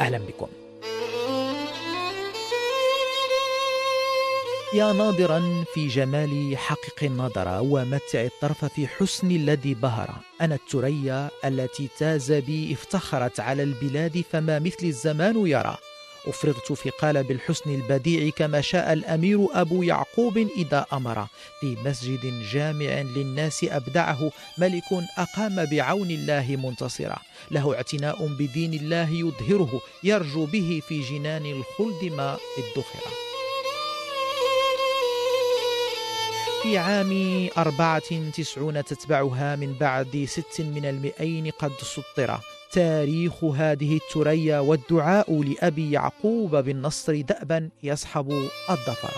أهلا بكم. يا ناظرا في جمال حقق النظر ومتع الطرف في حسن الذي بهر. أنا الثريا التي تازا بي افتخرت على البلاد فما مثلي الزمان يرى. أفرغت في قالب الحسن البديع كما شاء الأمير أبو يعقوب إذ أمر. في مسجد جامع للناس أبدعه ملك أقام بعون الله منتصرا. له اعتناء بدين الله يظهره يرجو به في جنان الخلد ما ادخر. في عام أربعة تسعون تتبعها من بعد ست من المئين قد سطر. تاريخ هذه التريا والدعاء لأبي يعقوب بالنصر دأبا يصحب الظفر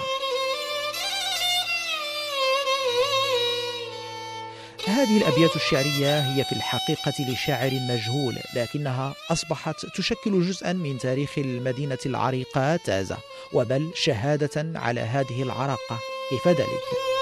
هذه الأبيات الشعرية هي في الحقيقة لشاعر مجهول لكنها أصبحت تشكل جزءا من تاريخ المدينة العريقة تازة وبل شهادة على هذه العراقة كيف ذلك؟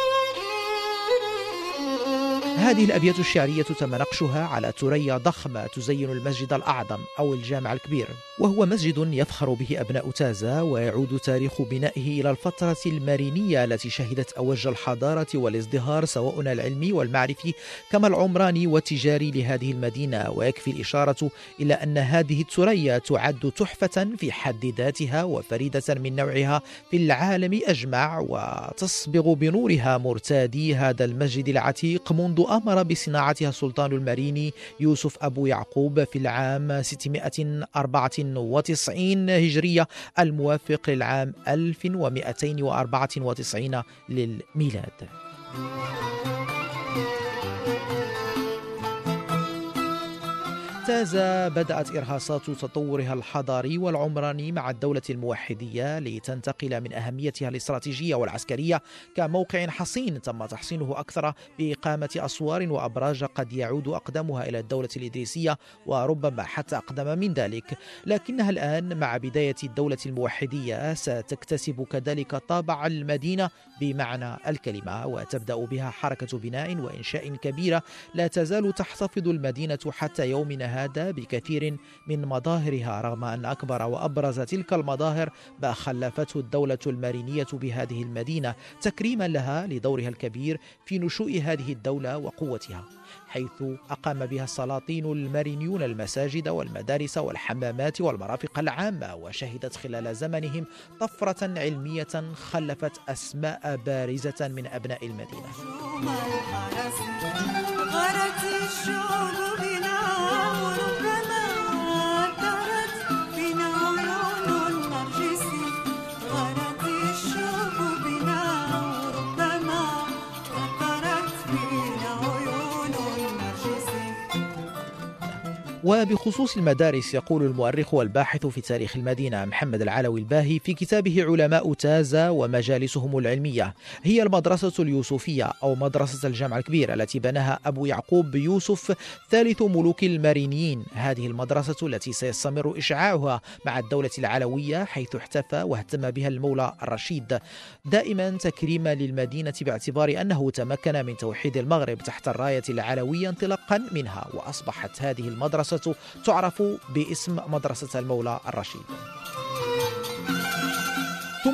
هذه الأبيات الشعرية تم نقشها على ثريا ضخمة تزين المسجد الأعظم أو الجامع الكبير وهو مسجد يفخر به أبناء تازا ويعود تاريخ بنائه إلى الفترة المارينية التي شهدت أوج الحضارة والازدهار سواء العلمي والمعرفي كما العمراني والتجاري لهذه المدينة ويكفي الإشارة إلى أن هذه الثريا تعد تحفة في حد ذاتها وفريدة من نوعها في العالم أجمع وتصبغ بنورها مرتادي هذا المسجد العتيق منذ أمر بصناعتها السلطان الماريني يوسف أبو يعقوب في العام 694 هجرية الموافق للعام 1294 للميلاد. تازا بدأت إرهاصات تطورها الحضاري والعمراني مع الدولة الموحدية لتنتقل من أهميتها الاستراتيجية والعسكرية كموقع حصين تم تحصينه أكثر بإقامة أسوار وأبراج قد يعود أقدمها إلى الدولة الإدريسية وربما حتى أقدم من ذلك. لكنها الآن مع بداية الدولة الموحدية ستكتسب كذلك طابع المدينة بمعنى الكلمة وتبدأ بها حركة بناء وإنشاء كبيرة لا تزال تحتفظ المدينة حتى يومنا هذا بكثير من مظاهرها رغم أن أكبر وأبرز تلك المظاهر ما خلفته الدولة المارينية بهذه المدينة تكريما لها لدورها الكبير في نشوء هذه الدولة وقوتها حيث أقام بها السلاطين المارينيون المساجد والمدارس والحمامات والمرافق العامة وشهدت خلال زمنهم طفرة علمية خلفت أسماء بارزة من أبناء المدينة. وبخصوص المدارس يقول المؤرخ والباحث في تاريخ المدينة محمد العلوي الباهي في كتابه علماء تازا ومجالسهم العلمية. هي المدرسة اليوسفية أو مدرسة الجامع الكبير التي بناها أبو يعقوب يوسف ثالث ملوك المارينيين هذه المدرسة التي سيستمر إشعاعها مع الدولة العلوية حيث احتفى واهتم بها المولى الرشيد. دائما تكريما للمدينة باعتبار أنه تمكن من توحيد المغرب تحت الراية العلوية انطلاقا منها وأصبحت هذه المدرسة المدرسة تعرف باسم مدرسة المولى الرشيد.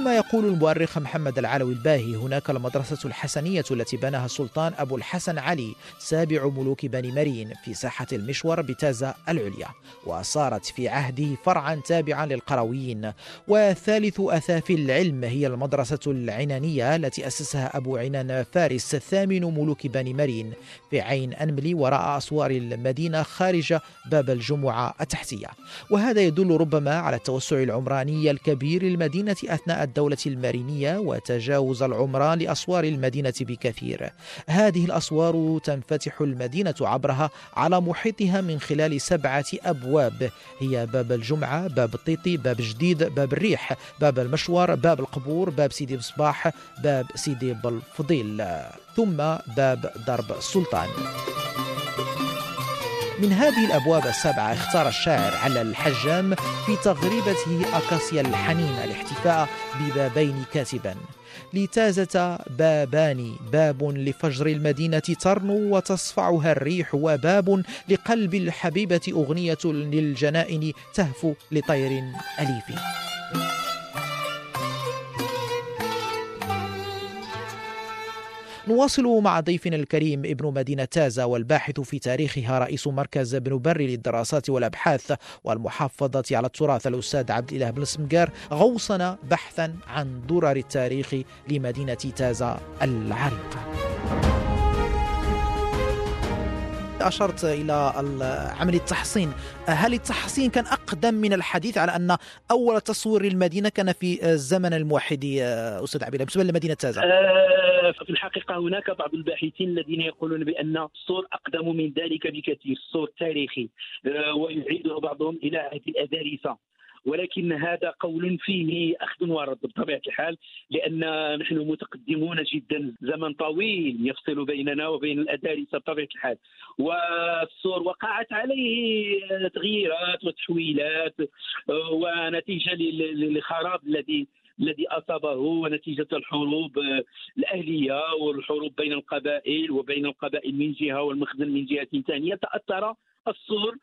ثم يقول المؤرخ محمد العلوي الباهي هناك المدرسة الحسنية التي بناها السلطان أبو الحسن علي سابع ملوك بني مرين في ساحة المشور بتازا العليا وصارت في عهده فرعا تابعا للقرويين. وثالث أثاف العلم هي المدرسة العنانية التي أسسها أبو عنان فارس ثامن ملوك بني مرين. في عين أنملي وراء أسوار المدينة خارج باب الجمعة التحتية. وهذا يدل ربما على التوسع العمراني الكبير للمدينة أثناء الدولة المارينية وتجاوز العمران لأسوار المدينة بكثير. هذه الأسوار تنفتح المدينة عبرها على محيطها من خلال سبعة أبواب. هي باب الجمعة باب الطيطي باب جديد باب الريح باب المشوار باب القبور باب سيدي مصباح باب سيدي بالفضيل ثم باب درب السلطان. من هذه الأبواب السبعة اختار الشاعر على الحجام في تغريبته أكاسيا الحنين الاحتفاء ببابين كاتبا. لتازة بابان باب لفجر المدينة ترنو وتصفعها الريح وباب لقلب الحبيبة أغنية للجنائن تهفو لطير أليف. نواصل مع ضيفنا الكريم ابن مدينة تازا والباحث في تاريخها رئيس مركز ابن بري للدراسات والأبحاث والمحافظة على التراث الأستاذ عبد الإله بن سمجار غوصنا بحثا عن درر التاريخ لمدينة تازا العريقة. أشرت إلى عملية التحصين. هل التحصين كان أقدم من الحديث على أن أول تصوير للمدينة كان في زمن الموحدي أستاذ عبيد بالنسبة لمدينة تازا آه في الحقيقة هناك بعض الباحثين الذين يقولون بأن الصور أقدم من ذلك بكثير الصور تاريخي آه ويعيده بعضهم إلى عهد الأدارسة ولكن هذا قول فيه أخذ ورد بطبيعة الحال لأن نحن متقدمون جدا زمن طويل يفصل بيننا وبين الادارسه بطبيعة الحال. والسور وقعت عليه تغييرات وتحويلات ونتيجة للخراب الذي الذي أصابه ونتيجة الحروب الأهلية والحروب بين القبائل وبين القبائل من جهة والمخزن من جهة ثانية. تأثر السور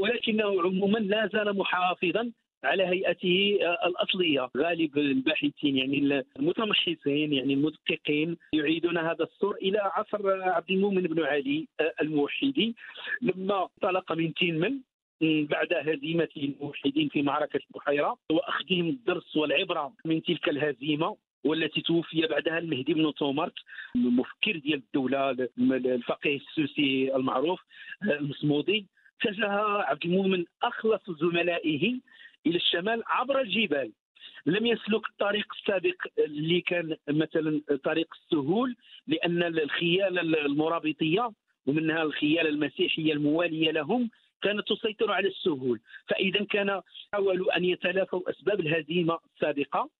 ولكنه عموما لا زال محافظا على هيئته الأصلية. غالب الباحثين يعني المتمحصين يعني المدققين يعيدون هذا السور إلى عصر عبد المؤمن بن علي الموحدي. لما انطلق من تينمن بعد هزيمة الموحدين في معركة البحيرة وأخذهم الدرس والعبرة من تلك الهزيمة والتي توفي بعدها المهدي بن تومرت المفكر ديال الدولة الفقيه السوسي المعروف المصمودي اتجه عبد المؤمن أخلص زملائه إلى الشمال عبر الجبال. لم يسلك الطريق السابق اللي كان مثلا طريق السهول لأن الخيال المرابطية ومنها الخيال المسيحية الموالية لهم كانت تسيطر على السهول. فإذا كان حاولوا أن يتلافوا أسباب الهزيمة السابقة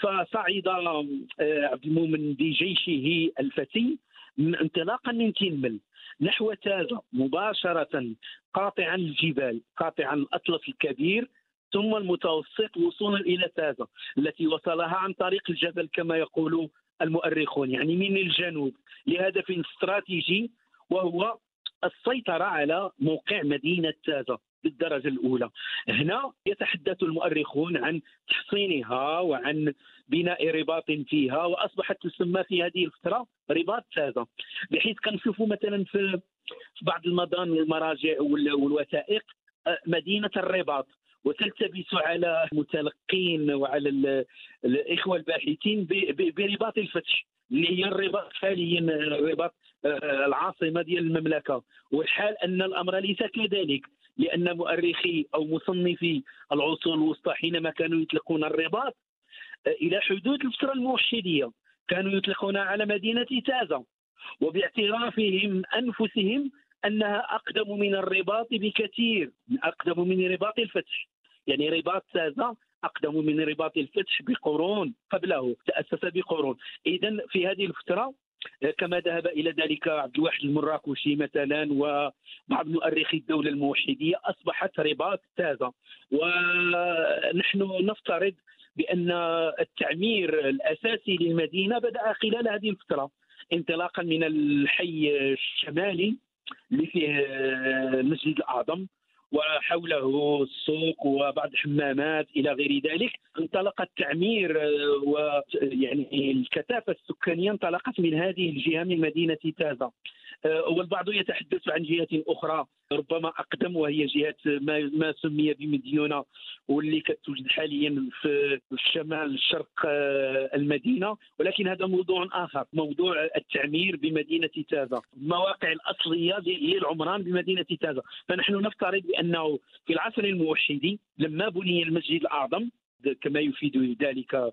فصعد آه، عبد المؤمن بجيشه الفتي انطلاقا من تينمل نحو تازا مباشرة قاطعا الجبال قاطعا الأطلس الكبير ثم المتوسط وصولا إلى تازا التي وصلها عن طريق الجبل كما يقول المؤرخون يعني من الجنوب. لهدف استراتيجي وهو السيطرة على موقع مدينة تازا بالدرجة الأولى. هنا يتحدث المؤرخون عن تحصينها وعن بناء رباط فيها وأصبحت تسمى في هذه الفترة رباط تازا بحيث كنشوفوا مثلا في بعض المضان والمراجع والوثائق آه، مدينة الرباط. وتلتبس على المتلقين وعلى الإخوة الباحثين برباط الفتح اللي هي الرباط حاليا رباط آه، العاصمة ديال المملكة. والحال أن الأمر ليس كذلك لأن مؤرخي أو مصنفي العصور الوسطى حينما كانوا يطلقون الرباط آه، إلى حدود الفترة الموحدية كانوا يطلقون على مدينة تازا وباعترافهم أنفسهم أنها أقدم من الرباط بكثير أقدم من رباط الفتح. يعني رباط سازا أقدم من رباط الفتح بقرون قبله تأسس بقرون. اذا في هذه الفترة كما ذهب إلى ذلك عبد الواحد المراكشي مثلا وبعض مؤرخي الدولة الموحدية أصبحت رباط تازا ونحن نفترض بأن التعمير الأساسي للمدينة بدأ خلال هذه الفترة انطلاقا من الحي الشمالي اللي فيه المسجد الأعظم. وحوله السوق وبعض الحمامات إلى غير ذلك انطلق التعمير آه، ويعني الكثافة السكانية انطلقت من هذه الجهة من مدينة تازا آه، والبعض يتحدث عن جهة أخرى ربما أقدم وهي جهة ما, ما سمي بمديونة واللي كتوجد حاليا في الشمال الشرق آه، المدينة. ولكن هذا موضوع آخر موضوع التعمير بمدينة تازا المواقع الأصلية للعمران بمدينة تازا فنحن نفترض بأنه في العصر الموحدي لما بني المسجد الأعظم كما يفيد ذلك آه،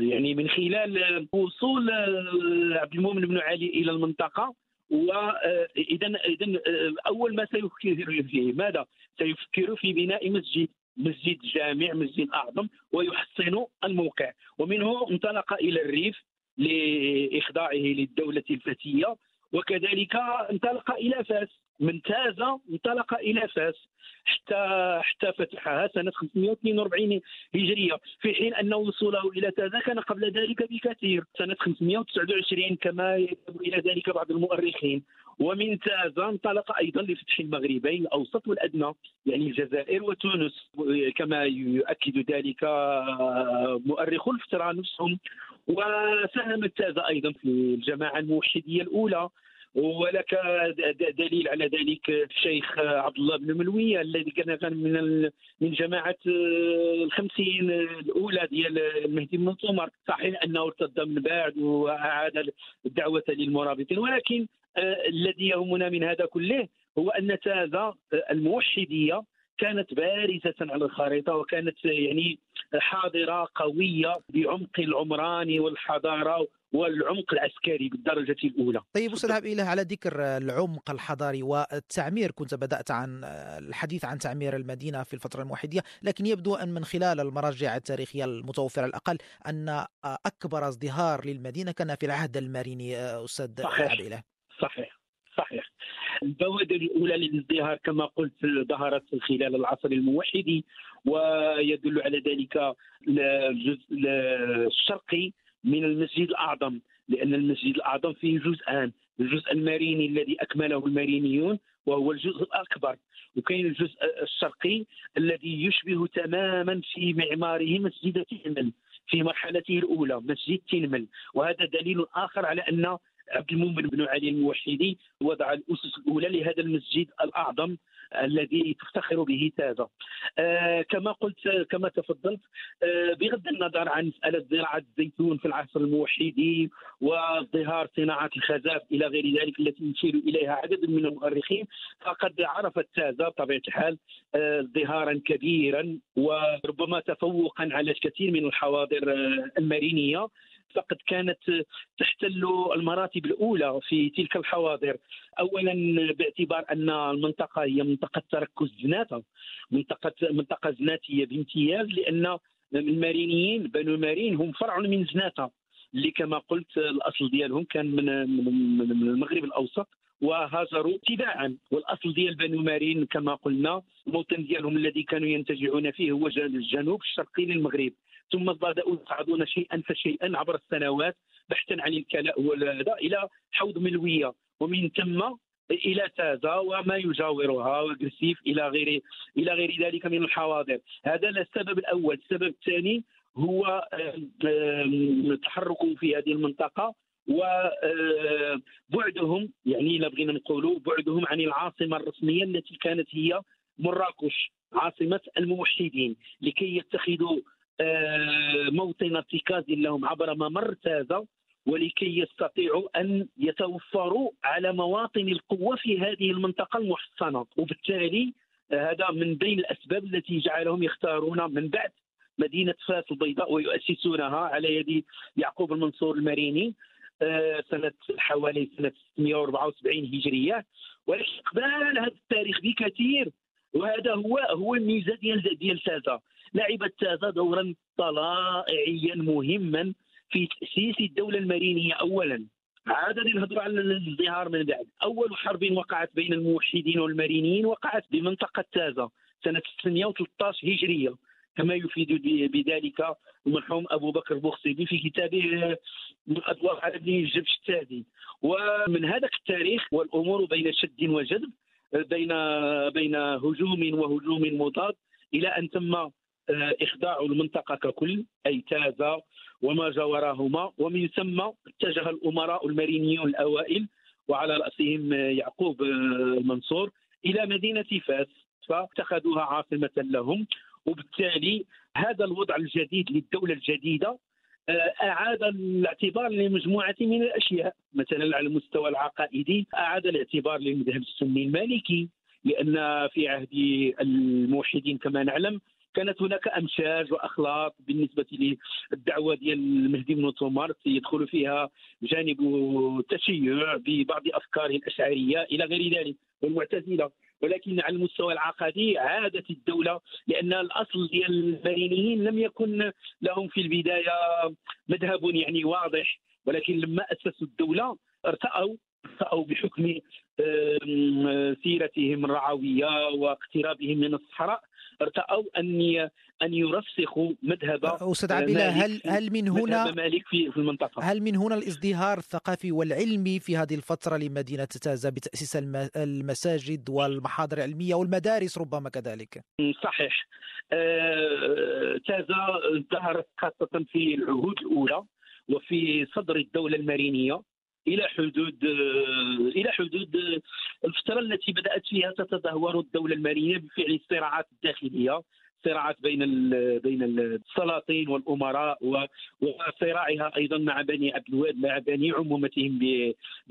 يعني من خلال وصول آه، عبد المؤمن بن علي إلى المنطقة وإذا إذا أول ما سيفكر فيه ماذا؟ سيفكر في بناء مسجد مسجد جامع مسجد أعظم ويحسن الموقع ومنه انطلق إلى الريف لإخضاعه للدولة الفتيه وكذلك انطلق إلى فاس من تازا انطلق إلى فاس حتى حتى فتحها. سنة 542 هجرية في حين أن وصوله إلى تازا كان قبل ذلك بكثير. سنة 529 كما يذهب إلى ذلك بعض المؤرخين. ومن تازا انطلق أيضا لفتح المغربين الأوسط والأدنى يعني الجزائر وتونس. كما يؤكد ذلك مؤرخو الفترة نفسهم. وساهمت تازا أيضا في الجماعة الموحدية الأولى. ولك دليل على ذلك الشيخ عبد الله بن ملويه الذي كان من من جماعة الخمسين الأولى ديال المهدي بن سمر صحيح أنه ارتد من بعد وأعاد الدعوة للمرابطين. ولكن آه، الذي يهمنا من هذا كله هو أن تازا الموحدية كانت بارزة على الخريطة وكانت يعني حاضرة قوية بعمق العمراني والحضارة والعمق العسكري بالدرجة الأولى. طيب أستاذ إله على ذكر العمق الحضاري والتعمير. كنت بدأت عن الحديث عن تعمير المدينة في الفترة الموحدية لكن يبدو أن من خلال المراجع التاريخية المتوفرة الأقل أن أكبر ازدهار للمدينة كان في العهد الماريني أستاذ صحيح. إله صحيح. صحيح. البوادر الأولى للازدهار كما قلت ظهرت خلال العصر الموحدي ويدل على ذلك الجزء الشرقي من المسجد الأعظم لأن المسجد الأعظم فيه جزءان الجزء الماريني الذي أكمله المارينيون وهو الجزء الأكبر. وكاين الجزء الشرقي الذي يشبه تماما في معماره مسجد تنمل في مرحلته الأولى مسجد تنمل وهذا دليل آخر على أن عبد المؤمن بن علي الموحدي وضع الأسس الأولى لهذا المسجد الأعظم. الذي تفتخر به تازا آه كما قلت كما تفضلت آه بغض النظر عن مسألة زراعة الزيتون في العصر الموحدي وازدهار صناعة الخزاف إلى غير ذلك التي يشير إليها عدد من المؤرخين فقد عرفت تازا بطبيعة الحال آه، ازدهارا كبيرا وربما تفوقا على الكثير من الحواضر المارينيه فقد كانت تحتل المراتب الأولى في تلك الحواضر. اولا باعتبار أن المنطقة هي منطقة تركز زناتة منطقة منطقة زناتيه بامتياز لأن المارينيين بنو مارين هم فرع من زناتة اللي كما قلت الأصل ديالهم كان من من المغرب الأوسط وهاجروا تباعا والأصل ديال بنو مارين كما قلنا الموطن ديالهم الذي كانوا ينتجعون فيه هو الجنوب الشرقي للمغرب. ثم بداوا يصعدون شيئا فشيئا عبر السنوات بحثا عن الكلاء والهذا إلى حوض ملوية ومن ثم إلى تازا وما يجاورها وغرسيف إلى غير إلى غير ذلك من الحواضر. هذا السبب الأول. السبب الثاني هو تحركهم في هذه المنطقة وبعدهم يعني الا بغينا نقولوا بعدهم عن العاصمة الرسمية التي كانت هي مراكش عاصمة الموحدين لكي يتخذوا موطن ارتكاز لهم عبر ممر تازا ولكي يستطيعوا أن يتوفروا على مواطن القوة في هذه المنطقة المحصنة. وبالتالي هذا من بين الأسباب التي جعلهم يختارون من بعد مدينة فاس البيضاء ويؤسسونها على يد يعقوب المنصور المريني آه، سنة حوالي سنة 674 هجرية. ولكن قبل هذا التاريخ بكثير وهذا هو هو الميزة ديال ديال تازا لعبت تازا دورا طلائعيا مهما في تأسيس الدولة المارينية اولا. عاد نهضروا على الازدهار من بعد. أول حرب وقعت بين الموحدين والمارينيين وقعت بمنطقة تازا سنة 613 هجرية. كما يفيد بذلك المرحوم أبو بكر البوخسيبي في كتابه الاضواء على ابن الجبش التادي ومن هذا التاريخ والأمور بين شد وجذب بين بين هجوم وهجوم مضاد إلى أن تم آه، اخضاع المنطقة ككل أي تازا وما جاورهما ومن ثم اتجه الأمراء المارينيون الأوائل وعلى رأسهم يعقوب المنصور آه، إلى مدينة فاس فاتخذوها عاصمة لهم. وبالتالي هذا الوضع الجديد للدولة الجديدة آه، أعاد الاعتبار لمجموعة من الأشياء مثلا على المستوى العقائدي أعاد الاعتبار للمذهب السني المالكي لأن في عهد الموحدين كما نعلم كانت هناك أمشاج وأخلاق بالنسبة للدعوة ديال المهدي بن تومارت يدخل فيها جانب التشيع ببعض أفكاره الأشعرية إلى غير ذلك والمعتزلة. ولكن على المستوى العقدي عادت الدولة لأن الأصل ديال المارينيين لم يكن لهم في البداية مذهب يعني واضح. ولكن لما أسسوا الدولة ارتأوا ارتأوا بحكم سيرتهم الرعوية واقترابهم من الصحراء. ارتأوا ان أن يرسخوا مذهب أستاذ عبيله هل هل من هنا مالك في المنطقة؟ هل من هنا الازدهار الثقافي والعلمي في هذه الفترة لمدينة تازا بتأسيس المساجد والمحاضر العلمية والمدارس ربما كذلك؟ صحيح. آه، تازا ازدهرت خاصة في العهود الأولى وفي صدر الدولة المارينية. إلى حدود إلى حدود الفترة التي بدأت فيها تتدهور الدولة الماليه بفعل الصراعات الداخليه صراعات بين بين السلاطين والأمراء وصراعها أيضا مع بني عبد الواد مع بني عمومتهم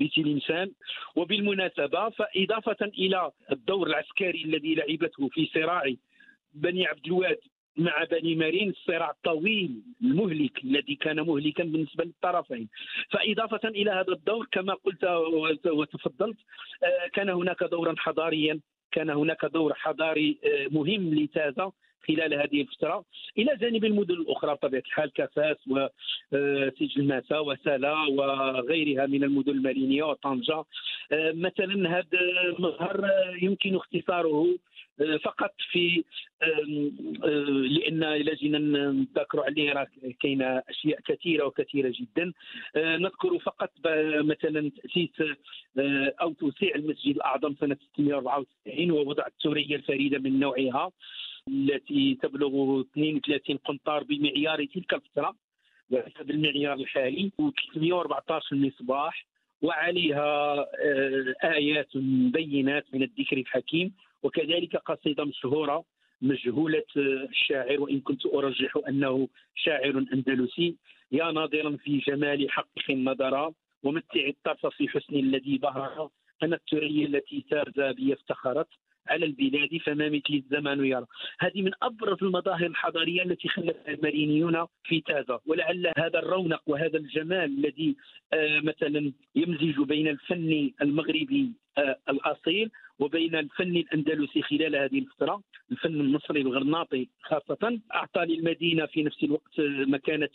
بتلمسان. وبالمناسبة فإضافة إلى الدور العسكري الذي لعبته في صراع بني عبد الواد مع بني مارين الصراع الطويل المهلك الذي كان مهلكا بالنسبة للطرفين. فإضافة إلى هذا الدور كما قلت وتفضلت آه، كان هناك دورا حضاريا كان هناك دور حضاري آه، مهم لتازا خلال هذه الفترة. إلى جانب المدن الأخرى بطبيعه الحال كفاس وسجل آه، ماسا وسالا وغيرها من المدن المارينية وطنجة. مثلا هذا المظهر يمكن اختصاره فقط في لأن إلى جينا نذكروا عليه راه كاينة أشياء كثيرة وكثيرة جدا. أه، نذكر فقط مثلا تأسيس أه، أو توسيع المسجد الأعظم سنة 694 ووضع الثوريه الفريدة من نوعها التي تبلغ 32 قنطار بمعيار تلك الفترة. وليس بالمعيار الحالي و314 مصباح وعليها آيات بينات من الذكر الحكيم. وكذلك قصيدة مشهورة مجهولة الشاعر وإن كنت أرجح أنه شاعر أندلسي. يا ناظرا في جمال حقق النظر ومتع الطرف في حسن الذي بهر أنا الثريا التي تازا بي افتخرت. على البلاد فما مثل الزمان يرى. هذه من أبرز المظاهر الحضارية التي خلفها المرينيون في تازا ولعل هذا الرونق وهذا الجمال الذي آه مثلا يمزج بين الفن المغربي آه الأصيل وبين الفن الأندلسي خلال هذه الفترة. الفن المصري الغرناطي خاصة. أعطى للمدينة في نفس الوقت مكانة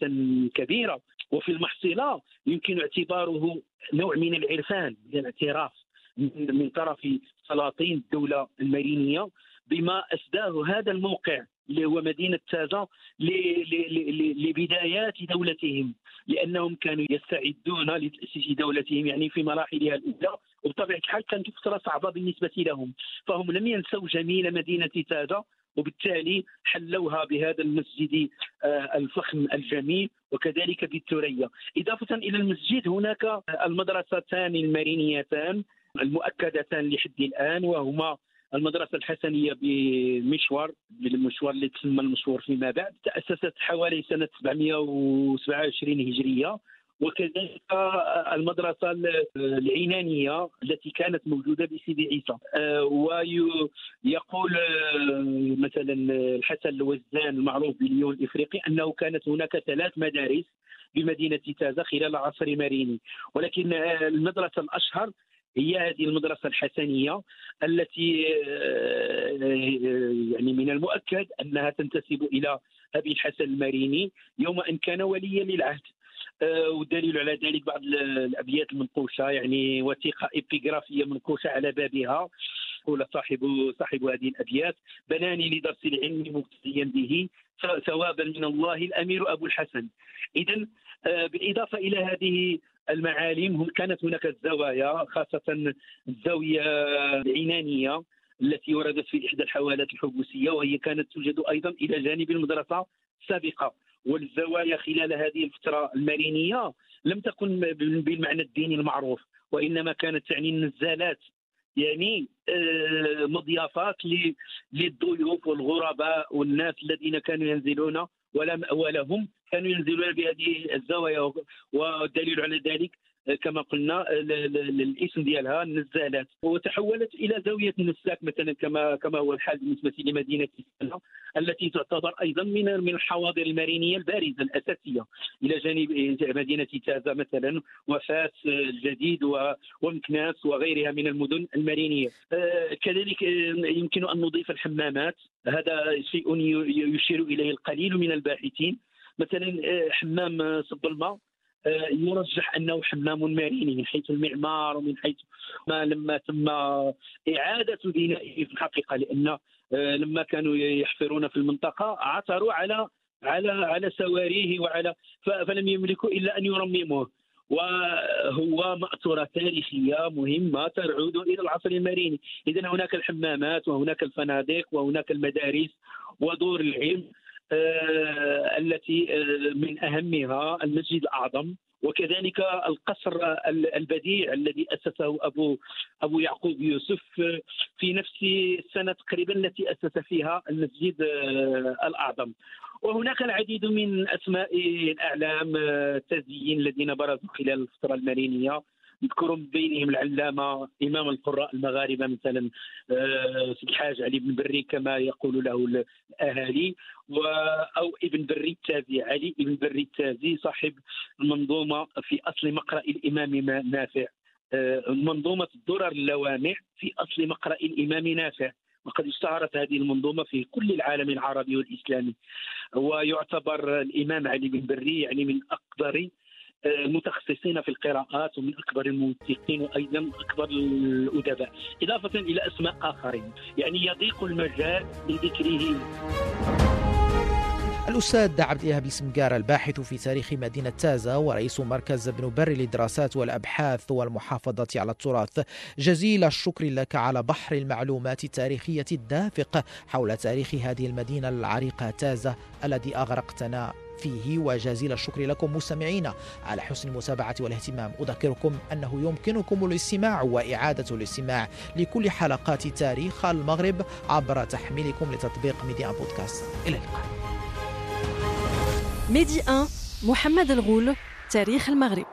كبيرة. وفي المحصلة يمكن اعتباره نوع من العرفان الاعتراف. من طرف سلاطين الدولة المارينية بما أسداه هذا الموقع اللي هو مدينة تازا لبدايات دولتهم لأنهم كانوا يستعدون لتأسيس دولتهم يعني في مراحلها الأولى وبطبيعة الحال كانت فترة صعبة بالنسبة لهم. فهم لم ينسوا جميل مدينة تازا وبالتالي حلوها بهذا المسجد آه، الفخم الجميل وكذلك بالثريا. إضافة إلى المسجد هناك المدرستان المارينيتان المؤكدتان لحد الآن وهما المدرسة الحسنية بمشوار بالمشوار اللي تسمى المشوار فيما بعد تأسست حوالي سنة 727 هجرية. وكذلك المدرسة العنانية التي كانت موجودة بسيدي عيسى. آه، ويقول آه، مثلا الحسن الوزان المعروف باليون الإفريقي أنه كانت هناك ثلاث مدارس بمدينة تازا خلال عصر ماريني. ولكن آه، المدرسة الأشهر هي هذه المدرسة الحسنية التي يعني من المؤكد أنها تنتسب إلى أبي الحسن الماريني يوم أن كان وليا للعهد. آه، والدليل على ذلك بعض الأبيات المنقوشه يعني وثيقة إبيغرافية منقوشه على بابها. يقول صاحب صاحب هذه الأبيات بناني لدرس العلم مبتديا به ثوابا من الله الأمير أبو الحسن. اذا آه، بالاضافه إلى هذه المعالم كانت هناك الزوايا خاصة الزاوية العنانيه التي وردت في إحدى الحوالات الحبوسية وهي كانت توجد أيضا إلى جانب المدرسة السابقة. والزوايا خلال هذه الفترة المارينية لم تكن بالمعنى الديني المعروف وإنما كانت تعني النزالات يعني آه، مضيافات للضيوف والغرباء والناس الذين كانوا ينزلون ولا مأوى كانوا ينزلون بهذه الزوايا والدليل على ذلك كما قلنا الاسم ديالها النزالات وتحولت إلى زاوية النساك مثلا كما كما هو الحال بالنسبة لمدينة التي تعتبر أيضا من من الحواضر المارينية البارزة الأساسية. إلى جانب مدينة تازا مثلا وفاس الجديد ومكناس وغيرها من المدن المارينية. آه، كذلك آه، يمكن أن نضيف الحمامات. هذا شيء يشير إليه القليل من الباحثين. مثلا آه، حمام صب الماء. يرجح أنه حمام ماريني من حيث المعمار ومن حيث ما لما تم إعادة بنائه في الحقيقة لأن لما كانوا يحفرون في المنطقة عثروا على على على سواريه وعلى فلم يملكوا إلا أن يرمموه. وهو مأثورة تاريخية مهمة تعود إلى العصر الماريني. إذا هناك الحمامات وهناك الفنادق وهناك المدارس ودور العلم. آه التي آه من أهمها المسجد الأعظم وكذلك القصر البديع الذي أسسه أبو أبو يعقوب يوسف في نفس السنة تقريبا التي أسس فيها المسجد آه، الأعظم. وهناك العديد من أسماء الأعلام التازيين الذين برزوا خلال الفترة المارينيه نذكر من بينهم العلامة إمام القراء المغاربة مثلا آه، الحاج علي بن بري كما يقول له الأهالي أو ابن بري التازي علي ابن بري التازي صاحب المنظومة في أصل مقرأ الإمام نافع. آه، منظومة الدرر اللوامع في أصل مقرأ الإمام نافع. وقد اشتهرت هذه المنظومة في كل العالم العربي والإسلامي. ويعتبر الإمام علي بن بري يعني من أقدر المتخصصين في القراءات ومن أكبر الموثقين وأيضا أكبر الأدباء. إضافة إلى أسماء آخرين. يعني يضيق المجال لذكره. الأستاذ عبد الإيهاب سمقار الباحث في تاريخ مدينة تازا ورئيس مركز ابن بري للدراسات والأبحاث والمحافظة على التراث. جزيل الشكر لك على بحر المعلومات التاريخية الدافق حول تاريخ هذه المدينة العريقة تازا الذي أغرقتنا. فيه وجزيل الشكر لكم مستمعين على حسن المتابعة والاهتمام أذكركم أنه يمكنكم الاستماع وإعادة الاستماع لكل حلقات تاريخ المغرب عبر تحميلكم لتطبيق ميديا بودكاست. إلى اللقاء. ميدي 1 محمد الغول تاريخ المغرب.